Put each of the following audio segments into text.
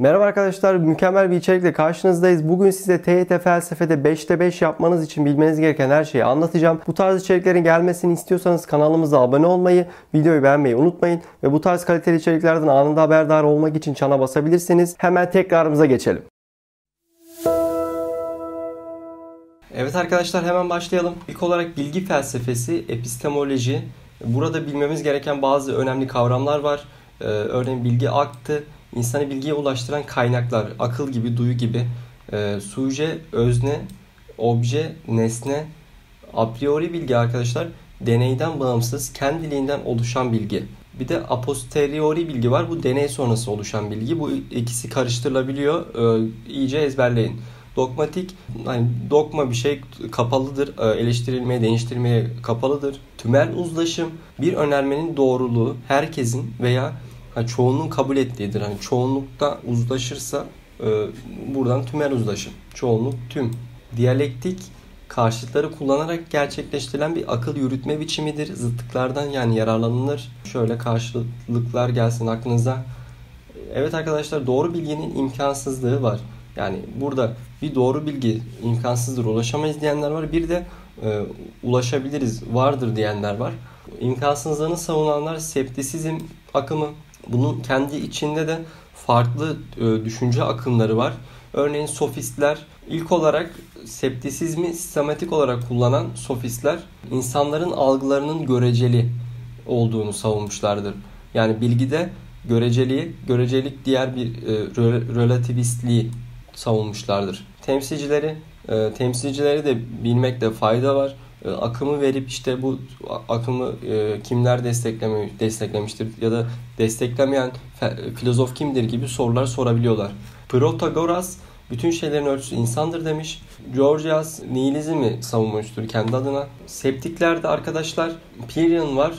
Merhaba arkadaşlar, mükemmel bir içerikle karşınızdayız. Bugün size TYT felsefede 5'te 5 yapmanız için bilmeniz gereken her şeyi anlatacağım. Bu tarz içeriklerin gelmesini istiyorsanız kanalımıza abone olmayı, videoyu beğenmeyi unutmayın. Ve bu tarz kaliteli içeriklerden anında haberdar olmak için çana basabilirsiniz. Hemen tekrarımıza geçelim. Evet arkadaşlar hemen başlayalım. İlk olarak bilgi felsefesi, epistemoloji. Burada bilmemiz gereken bazı önemli kavramlar var. Ee, örneğin bilgi aktı, insanı bilgiye ulaştıran kaynaklar, akıl gibi, duyu gibi, e, suje, özne, obje, nesne, a priori bilgi arkadaşlar deneyden bağımsız, kendiliğinden oluşan bilgi. Bir de a posteriori bilgi var. Bu deney sonrası oluşan bilgi. Bu ikisi karıştırılabiliyor. Ee, iyice ezberleyin. Dogmatik, hani dogma bir şey kapalıdır, e, eleştirilmeye, değiştirilmeye kapalıdır. Tümel uzlaşım, bir önermenin doğruluğu herkesin veya hani çoğunluğun kabul ettiğidir. Hani çoğunlukta uzlaşırsa e, buradan tümel uzlaşım. Çoğunluk tüm. Diyalektik karşıtları kullanarak gerçekleştirilen bir akıl yürütme biçimidir. Zıtlıklardan yani yararlanılır. Şöyle karşılıklar gelsin aklınıza. Evet arkadaşlar doğru bilginin imkansızlığı var. Yani burada bir doğru bilgi imkansızdır, ulaşamayız diyenler var. Bir de e, ulaşabiliriz, vardır diyenler var. İmkansızlığını savunanlar septisizm akımı. Bunun kendi içinde de farklı e, düşünce akımları var. Örneğin sofistler ilk olarak septisizmi sistematik olarak kullanan sofistler insanların algılarının göreceli olduğunu savunmuşlardır. Yani bilgide göreceliği, görecelik diğer bir e, relativistliği savunmuşlardır. Temsilcileri, e, temsilcileri de bilmekte fayda var. E, akımı verip işte bu akımı e, kimler destekleme, desteklemiştir ya da desteklemeyen filozof kimdir gibi sorular sorabiliyorlar. Protagoras bütün şeylerin ölçüsü insandır demiş. Georgias nihilizmi savunmuştur kendi adına. Septiklerde arkadaşlar Pirion var.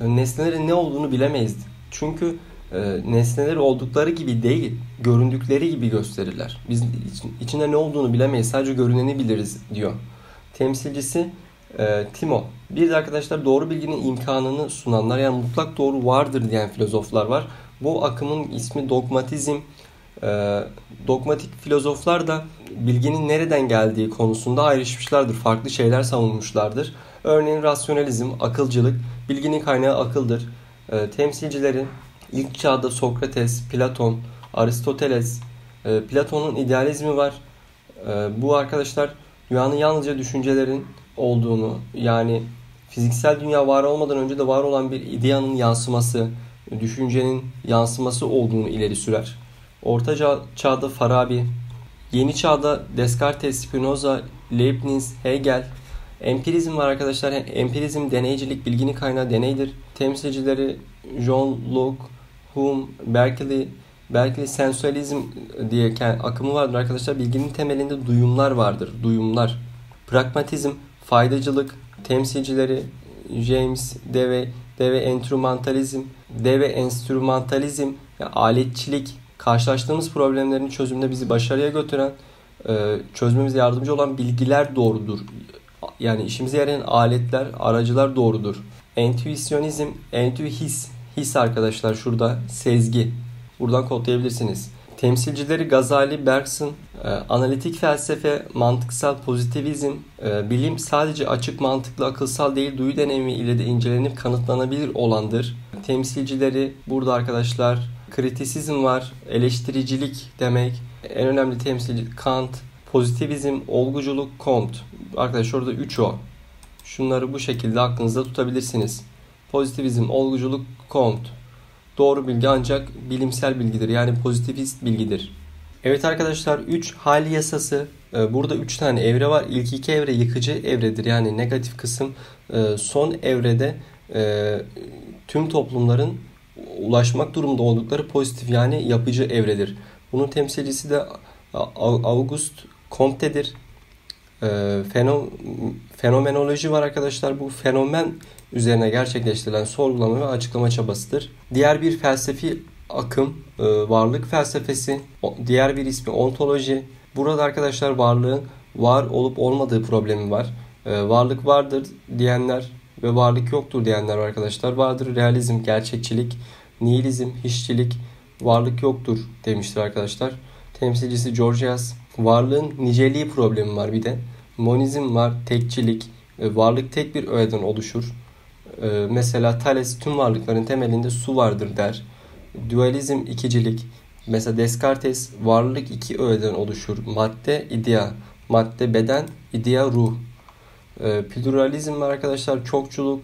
E, nesnelerin ne olduğunu bilemeyiz. Çünkü e, nesneler oldukları gibi değil, göründükleri gibi gösterirler. Biz içinde ne olduğunu bilemeyiz, sadece görüneni biliriz diyor. Temsilcisi e, Timo. Bir de arkadaşlar doğru bilginin imkanını sunanlar yani mutlak doğru vardır diyen filozoflar var. Bu akımın ismi dogmatizm. E, dogmatik filozoflar da bilginin nereden geldiği konusunda ayrışmışlardır. Farklı şeyler savunmuşlardır. Örneğin rasyonalizm, akılcılık, bilginin kaynağı akıldır. E, temsilcilerin İlk çağda Sokrates, Platon, Aristoteles, e, Platon'un idealizmi var. E, bu arkadaşlar dünyanın yalnızca düşüncelerin olduğunu yani fiziksel dünya var olmadan önce de var olan bir ideanın yansıması, düşüncenin yansıması olduğunu ileri sürer. Orta çağda Farabi, yeni çağda Descartes, Spinoza, Leibniz, Hegel, Empirizm var arkadaşlar. Empirizm deneycilik, bilginin kaynağı deneydir. Temsilcileri John Locke, Hume, Berkeley, Berkeley sensualizm diye akımı vardır arkadaşlar. Bilginin temelinde duyumlar vardır. Duyumlar. Pragmatizm, faydacılık, temsilcileri James Deve, Deve enstrümantalizm, Deve enstrümantalizm, yani aletçilik, karşılaştığımız problemlerin çözümünde bizi başarıya götüren, e, çözmemize yardımcı olan bilgiler doğrudur. Yani işimize yarayan aletler, aracılar doğrudur. Entüisyonizm, entü his, His arkadaşlar şurada sezgi. Buradan kodlayabilirsiniz. Temsilcileri Gazali, Bergson, e, analitik felsefe, mantıksal pozitivizm, e, bilim sadece açık mantıklı akılsal değil duyu deneyimi ile de incelenip kanıtlanabilir olandır. Temsilcileri burada arkadaşlar kritisizm var, eleştiricilik demek. En önemli temsilci Kant, pozitivizm, olguculuk, Comte. Arkadaşlar orada 3 o. Şunları bu şekilde aklınızda tutabilirsiniz. Pozitivizm, olguculuk, Comte. Doğru bilgi ancak bilimsel bilgidir. Yani pozitivist bilgidir. Evet arkadaşlar 3 hal yasası. Ee, burada 3 tane evre var. İlk iki evre yıkıcı evredir. Yani negatif kısım. Ee, son evrede e, tüm toplumların ulaşmak durumunda oldukları pozitif yani yapıcı evredir. Bunun temsilcisi de August Comte'dir. Fenomenoloji var arkadaşlar. Bu fenomen üzerine gerçekleştirilen sorgulama ve açıklama çabasıdır. Diğer bir felsefi akım e, varlık felsefesi, diğer bir ismi ontoloji. Burada arkadaşlar varlığın var olup olmadığı problemi var. E, varlık vardır diyenler ve varlık yoktur diyenler arkadaşlar vardır. Realizm, gerçekçilik, nihilizm, hiççilik, varlık yoktur demiştir arkadaşlar. Temsilcisi Georgias. Varlığın niceliği problemi var bir de. Monizm var, tekçilik. Varlık tek bir öğeden oluşur. Ee, mesela Thales tüm varlıkların temelinde su vardır der. Dualizm ikicilik. Mesela Descartes varlık iki öğeden oluşur. Madde, idea. Madde, beden, idea, ruh. Ee, pluralizm arkadaşlar çokçuluk.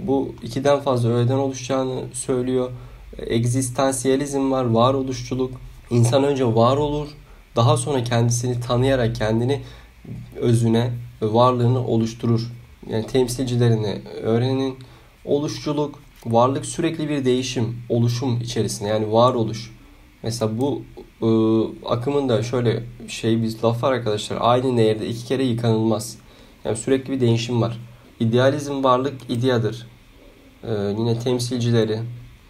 Bu ikiden fazla öğeden oluşacağını söylüyor. Egzistansiyalizm var, varoluşçuluk. İnsan önce var olur, daha sonra kendisini tanıyarak kendini özüne, varlığını oluşturur. Yani temsilcilerini öğrenin. Oluşçuluk, varlık sürekli bir değişim, oluşum içerisinde yani varoluş. Mesela bu e, akımın da şöyle şey bir laf var arkadaşlar. Aynı nehirde iki kere yıkanılmaz. Yani sürekli bir değişim var. İdealizm varlık ideadır. Ee, yine temsilcileri.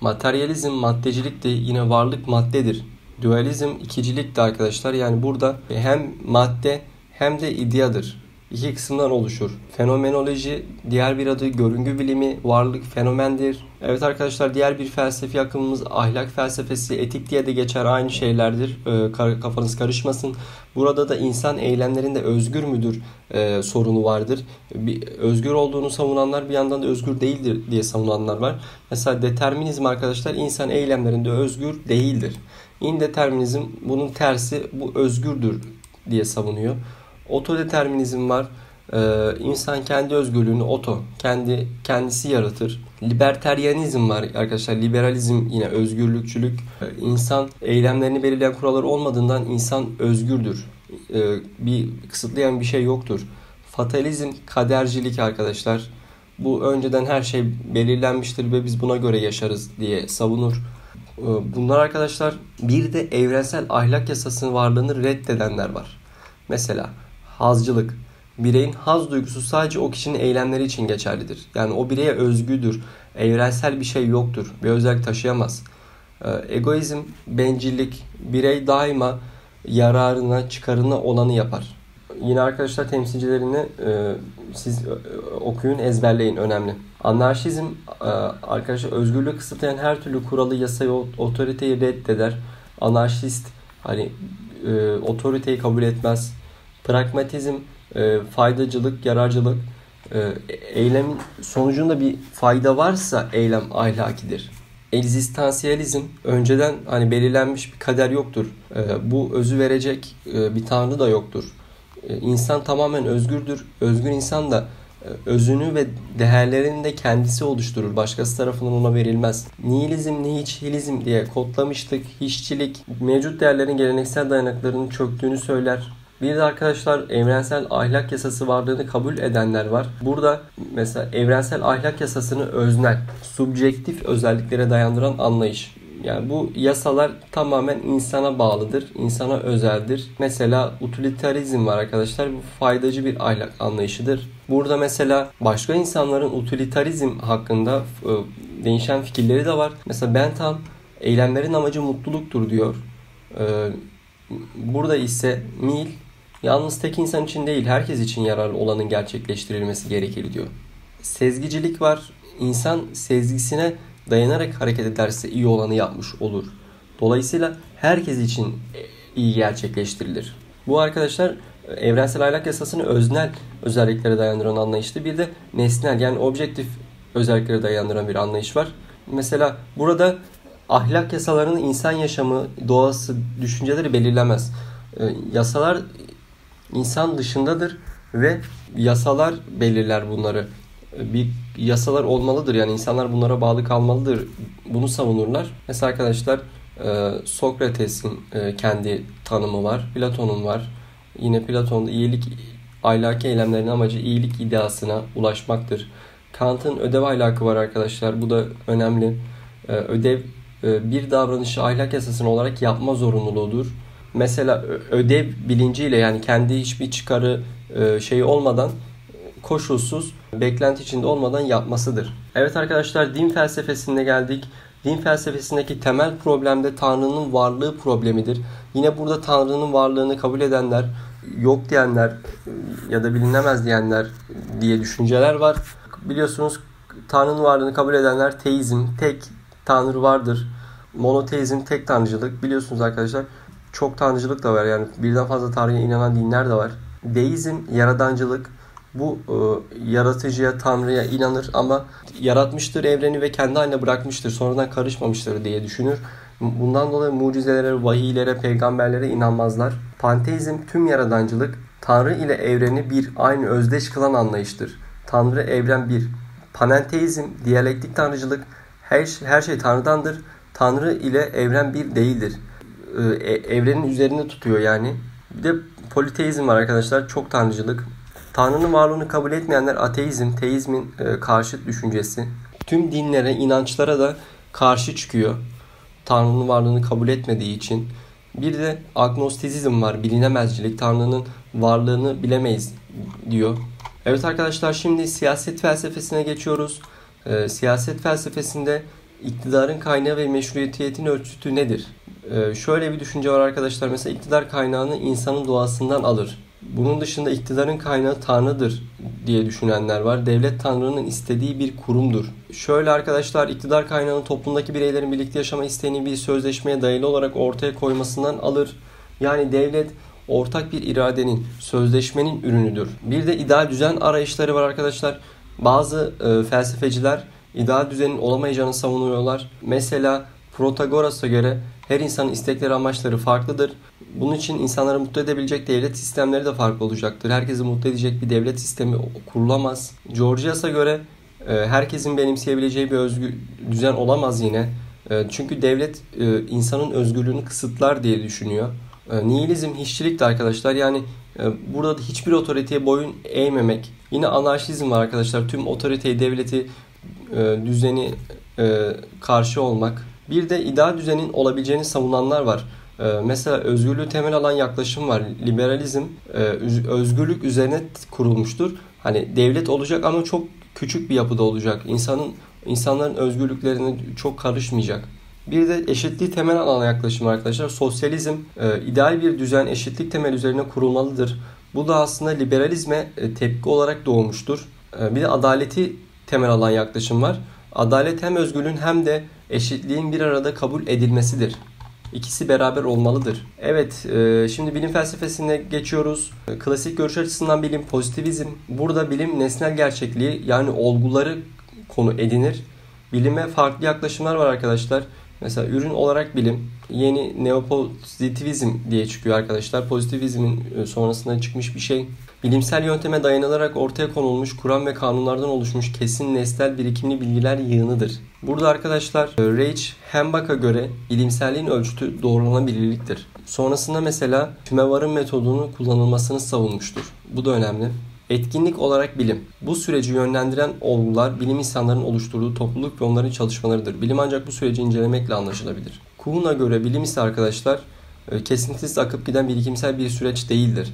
Materyalizm maddecilik de yine varlık maddedir. Dualizm ikicilik de arkadaşlar. Yani burada hem madde hem de ideadır iki kısımdan oluşur. Fenomenoloji diğer bir adı görüngü bilimi, varlık fenomendir. Evet arkadaşlar diğer bir felsefi akımımız ahlak felsefesi, etik diye de geçer aynı şeylerdir. Ee, kafanız karışmasın. Burada da insan eylemlerinde özgür müdür e, sorunu vardır. Bir, özgür olduğunu savunanlar bir yandan da özgür değildir diye savunanlar var. Mesela determinizm arkadaşlar insan eylemlerinde özgür değildir. İndeterminizm bunun tersi bu özgürdür diye savunuyor. Otodeterminizm var. Ee, insan kendi özgürlüğünü oto, kendi kendisi yaratır. Liberteryanizm var arkadaşlar. Liberalizm yine özgürlükçülük. Ee, insan eylemlerini belirleyen kuralları olmadığından insan özgürdür. Ee, bir kısıtlayan bir şey yoktur. Fatalizm, kadercilik arkadaşlar. Bu önceden her şey belirlenmiştir ve biz buna göre yaşarız diye savunur. Ee, bunlar arkadaşlar bir de evrensel ahlak yasasının varlığını reddedenler var. Mesela hazcılık. Bireyin haz duygusu sadece o kişinin eylemleri için geçerlidir. Yani o bireye özgüdür. Evrensel bir şey yoktur. Bir özellik taşıyamaz. Ee, egoizm, bencillik. Birey daima yararına, çıkarına olanı yapar. Yine arkadaşlar temsilcilerini e, siz e, okuyun, ezberleyin. Önemli. Anarşizm e, arkadaşlar özgürlüğü kısıtlayan her türlü kuralı, yasayı, otoriteyi reddeder. Anarşist hani e, otoriteyi kabul etmez pragmatizm, e, faydacılık, yararcılık, e, eylemin sonucunda bir fayda varsa eylem ahlakidir. Egzistansiyalizm önceden hani belirlenmiş bir kader yoktur. E, bu özü verecek e, bir tanrı da yoktur. E, insan tamamen özgürdür. Özgür insan da e, özünü ve değerlerini de kendisi oluşturur. Başkası tarafından ona verilmez. Nihilizm, nihilizm diye kodlamıştık. Hiççilik, mevcut değerlerin geleneksel dayanaklarının çöktüğünü söyler. Bir de arkadaşlar evrensel ahlak yasası varlığını kabul edenler var. Burada mesela evrensel ahlak yasasını öznel, subjektif özelliklere dayandıran anlayış. Yani bu yasalar tamamen insana bağlıdır, insana özeldir. Mesela utilitarizm var arkadaşlar. Bu faydacı bir ahlak anlayışıdır. Burada mesela başka insanların utilitarizm hakkında e, değişen fikirleri de var. Mesela Bentham eylemlerin amacı mutluluktur diyor. E, burada ise Mill Yalnız tek insan için değil, herkes için yararlı olanın gerçekleştirilmesi gerekir diyor. Sezgicilik var. İnsan sezgisine dayanarak hareket ederse iyi olanı yapmış olur. Dolayısıyla herkes için iyi gerçekleştirilir. Bu arkadaşlar evrensel ahlak yasasını öznel özelliklere dayandıran anlayıştı. Bir de nesnel yani objektif özelliklere dayandıran bir anlayış var. Mesela burada ahlak yasalarının insan yaşamı, doğası, düşünceleri belirlemez. Yasalar insan dışındadır ve yasalar belirler bunları. Bir yasalar olmalıdır yani insanlar bunlara bağlı kalmalıdır. Bunu savunurlar. Mesela arkadaşlar e, Sokrates'in e, kendi tanımı var. Platon'un var. Yine Platon'da iyilik ahlaki eylemlerin amacı iyilik ideasına ulaşmaktır. Kant'ın ödev ahlakı var arkadaşlar. Bu da önemli. E, ödev bir davranışı ahlak yasasını olarak yapma zorunluluğudur mesela ödev bilinciyle yani kendi hiçbir çıkarı e, şeyi olmadan koşulsuz, beklenti içinde olmadan yapmasıdır. Evet arkadaşlar din felsefesinde geldik. Din felsefesindeki temel problem de Tanrı'nın varlığı problemidir. Yine burada Tanrı'nın varlığını kabul edenler, yok diyenler ya da bilinemez diyenler diye düşünceler var. Biliyorsunuz Tanrı'nın varlığını kabul edenler teizm, tek Tanrı vardır Monoteizm tek tanrıcılık. Biliyorsunuz arkadaşlar çok tanrıcılık da var. Yani birden fazla tanrıya inanan dinler de var. Deizm yaradancılık. Bu e, yaratıcıya, tanrıya inanır ama yaratmıştır evreni ve kendi haline bırakmıştır. Sonradan karışmamıştır diye düşünür. Bundan dolayı mucizelere, vahiylere, peygamberlere inanmazlar. Panteizm tüm yaradancılık, Tanrı ile evreni bir aynı özdeş kılan anlayıştır. Tanrı evren bir. Panenteizm, diyalektik tanrıcılık, her, her şey Tanrı'dandır. Tanrı ile evren bir değildir. E, evrenin üzerinde tutuyor yani. Bir de politeizm var arkadaşlar. Çok tanrıcılık. Tanrı'nın varlığını kabul etmeyenler ateizm, teizmin e, karşıt düşüncesi. Tüm dinlere, inançlara da karşı çıkıyor. Tanrı'nın varlığını kabul etmediği için. Bir de agnostizm var, bilinemezcilik. Tanrı'nın varlığını bilemeyiz diyor. Evet arkadaşlar şimdi siyaset felsefesine geçiyoruz. Ee, siyaset felsefesinde iktidarın kaynağı ve meşruiyetin ölçütü nedir? Ee, şöyle bir düşünce var arkadaşlar. Mesela iktidar kaynağını insanın doğasından alır. Bunun dışında iktidarın kaynağı Tanrı'dır diye düşünenler var. Devlet Tanrı'nın istediği bir kurumdur. Şöyle arkadaşlar iktidar kaynağını toplumdaki bireylerin birlikte yaşama isteğini bir sözleşmeye dayalı olarak ortaya koymasından alır. Yani devlet ortak bir iradenin, sözleşmenin ürünüdür. Bir de ideal düzen arayışları var arkadaşlar. Bazı e, felsefeciler ideal düzenin olamayacağını savunuyorlar. Mesela Protagoras'a göre her insanın istekleri amaçları farklıdır. Bunun için insanları mutlu edebilecek devlet sistemleri de farklı olacaktır. Herkesi mutlu edecek bir devlet sistemi kurulamaz. Georgias'a göre e, herkesin benimseyebileceği bir özgü düzen olamaz yine. E, çünkü devlet e, insanın özgürlüğünü kısıtlar diye düşünüyor. Nihilizm hiççilik de arkadaşlar. Yani burada da hiçbir otoriteye boyun eğmemek. Yine anarşizm var arkadaşlar. Tüm otoriteyi, devleti, düzeni karşı olmak. Bir de ideal düzenin olabileceğini savunanlar var. Ee, mesela özgürlüğü temel alan yaklaşım var. Liberalizm e, özgürlük üzerine kurulmuştur. Hani devlet olacak ama çok küçük bir yapıda olacak. İnsanın insanların özgürlüklerine çok karışmayacak. Bir de eşitliği temel alan yaklaşım arkadaşlar. Sosyalizm e, ideal bir düzen eşitlik temel üzerine kurulmalıdır. Bu da aslında liberalizme e, tepki olarak doğmuştur. Bir de adaleti temel alan yaklaşım var. Adalet hem özgürlüğün hem de eşitliğin bir arada kabul edilmesidir. İkisi beraber olmalıdır. Evet, e, şimdi bilim felsefesine geçiyoruz. Klasik görüş açısından bilim pozitivizm. Burada bilim nesnel gerçekliği yani olguları konu edinir. Bilime farklı yaklaşımlar var arkadaşlar. Mesela ürün olarak bilim yeni neopozitivizm diye çıkıyor arkadaşlar. Pozitivizmin e, sonrasında çıkmış bir şey. Bilimsel yönteme dayanılarak ortaya konulmuş kuram ve kanunlardan oluşmuş kesin nesnel birikimli bilgiler yığınıdır. Burada arkadaşlar e, Reich Hembach'a göre bilimselliğin ölçütü doğrulanabilirliktir. Sonrasında mesela tümevarın metodunun kullanılmasını savunmuştur. Bu da önemli. Etkinlik olarak bilim. Bu süreci yönlendiren olgular bilim insanların oluşturduğu topluluk ve onların çalışmalarıdır. Bilim ancak bu süreci incelemekle anlaşılabilir. Kuhn'a göre bilim ise arkadaşlar e, kesintisiz akıp giden birikimsel bir süreç değildir.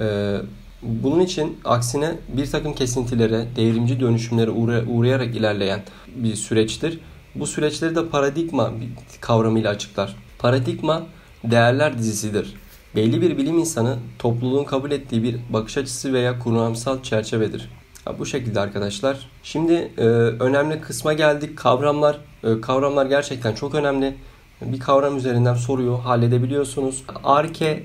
E, bunun için aksine bir takım kesintilere, devrimci dönüşümlere uğrayarak ilerleyen bir süreçtir. Bu süreçleri de paradigma kavramıyla açıklar. Paradigma değerler dizisidir. Belli bir bilim insanı topluluğun kabul ettiği bir bakış açısı veya kuramsal çerçevedir. bu şekilde arkadaşlar. Şimdi e, önemli kısma geldik. Kavramlar e, kavramlar gerçekten çok önemli. Bir kavram üzerinden soruyu halledebiliyorsunuz. Arke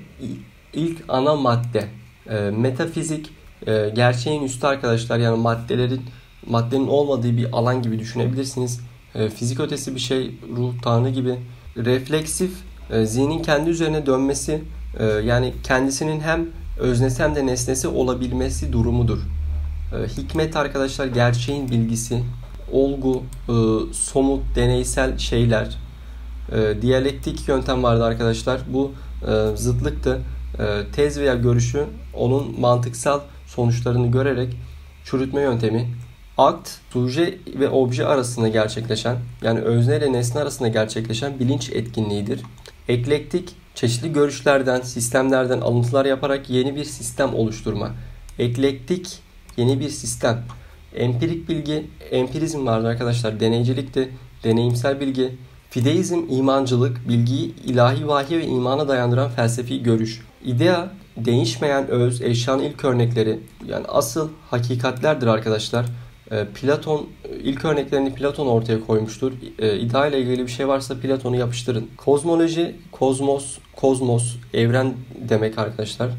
ilk ana madde. E, metafizik e, gerçeğin üstü arkadaşlar. Yani maddelerin maddenin olmadığı bir alan gibi düşünebilirsiniz. E, fizik ötesi bir şey, ruh, tanrı gibi. Refleksif e, zihnin kendi üzerine dönmesi e, yani kendisinin hem öznesi hem de nesnesi olabilmesi durumudur. E, hikmet arkadaşlar gerçeğin bilgisi, olgu, somut, deneysel şeyler. E, diyalektik yöntem vardı arkadaşlar. Bu e, zıtlıktı. E, tez veya görüşü onun mantıksal sonuçlarını görerek çürütme yöntemi. Akt, suje ve obje arasında gerçekleşen yani özne ile nesne arasında gerçekleşen bilinç etkinliğidir. Eklektik, çeşitli görüşlerden, sistemlerden alıntılar yaparak yeni bir sistem oluşturma. Eklektik, yeni bir sistem. Empirik bilgi, empirizm vardır arkadaşlar. Deneycilikti, deneyimsel bilgi. Fideizm, imancılık, bilgiyi ilahi vahiy ve imana dayandıran felsefi görüş. İdea, değişmeyen öz, eşyanın ilk örnekleri. Yani asıl hakikatlerdir arkadaşlar. E, Platon ilk örneklerini Platon ortaya koymuştur. E, İdeal ile ilgili bir şey varsa Platon'u yapıştırın. Kozmoloji, kozmos, kozmos, evren demek arkadaşlar.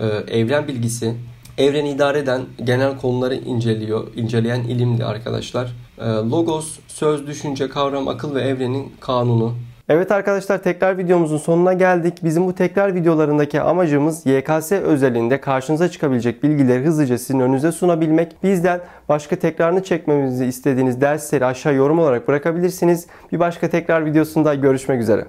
E, evren bilgisi, evreni idare eden genel konuları inceliyor, inceleyen ilimdi arkadaşlar. E, logos, söz, düşünce, kavram, akıl ve evrenin kanunu. Evet arkadaşlar tekrar videomuzun sonuna geldik. Bizim bu tekrar videolarındaki amacımız YKS özelinde karşınıza çıkabilecek bilgileri hızlıca sizin önünüze sunabilmek. Bizden başka tekrarını çekmemizi istediğiniz dersleri aşağı yorum olarak bırakabilirsiniz. Bir başka tekrar videosunda görüşmek üzere.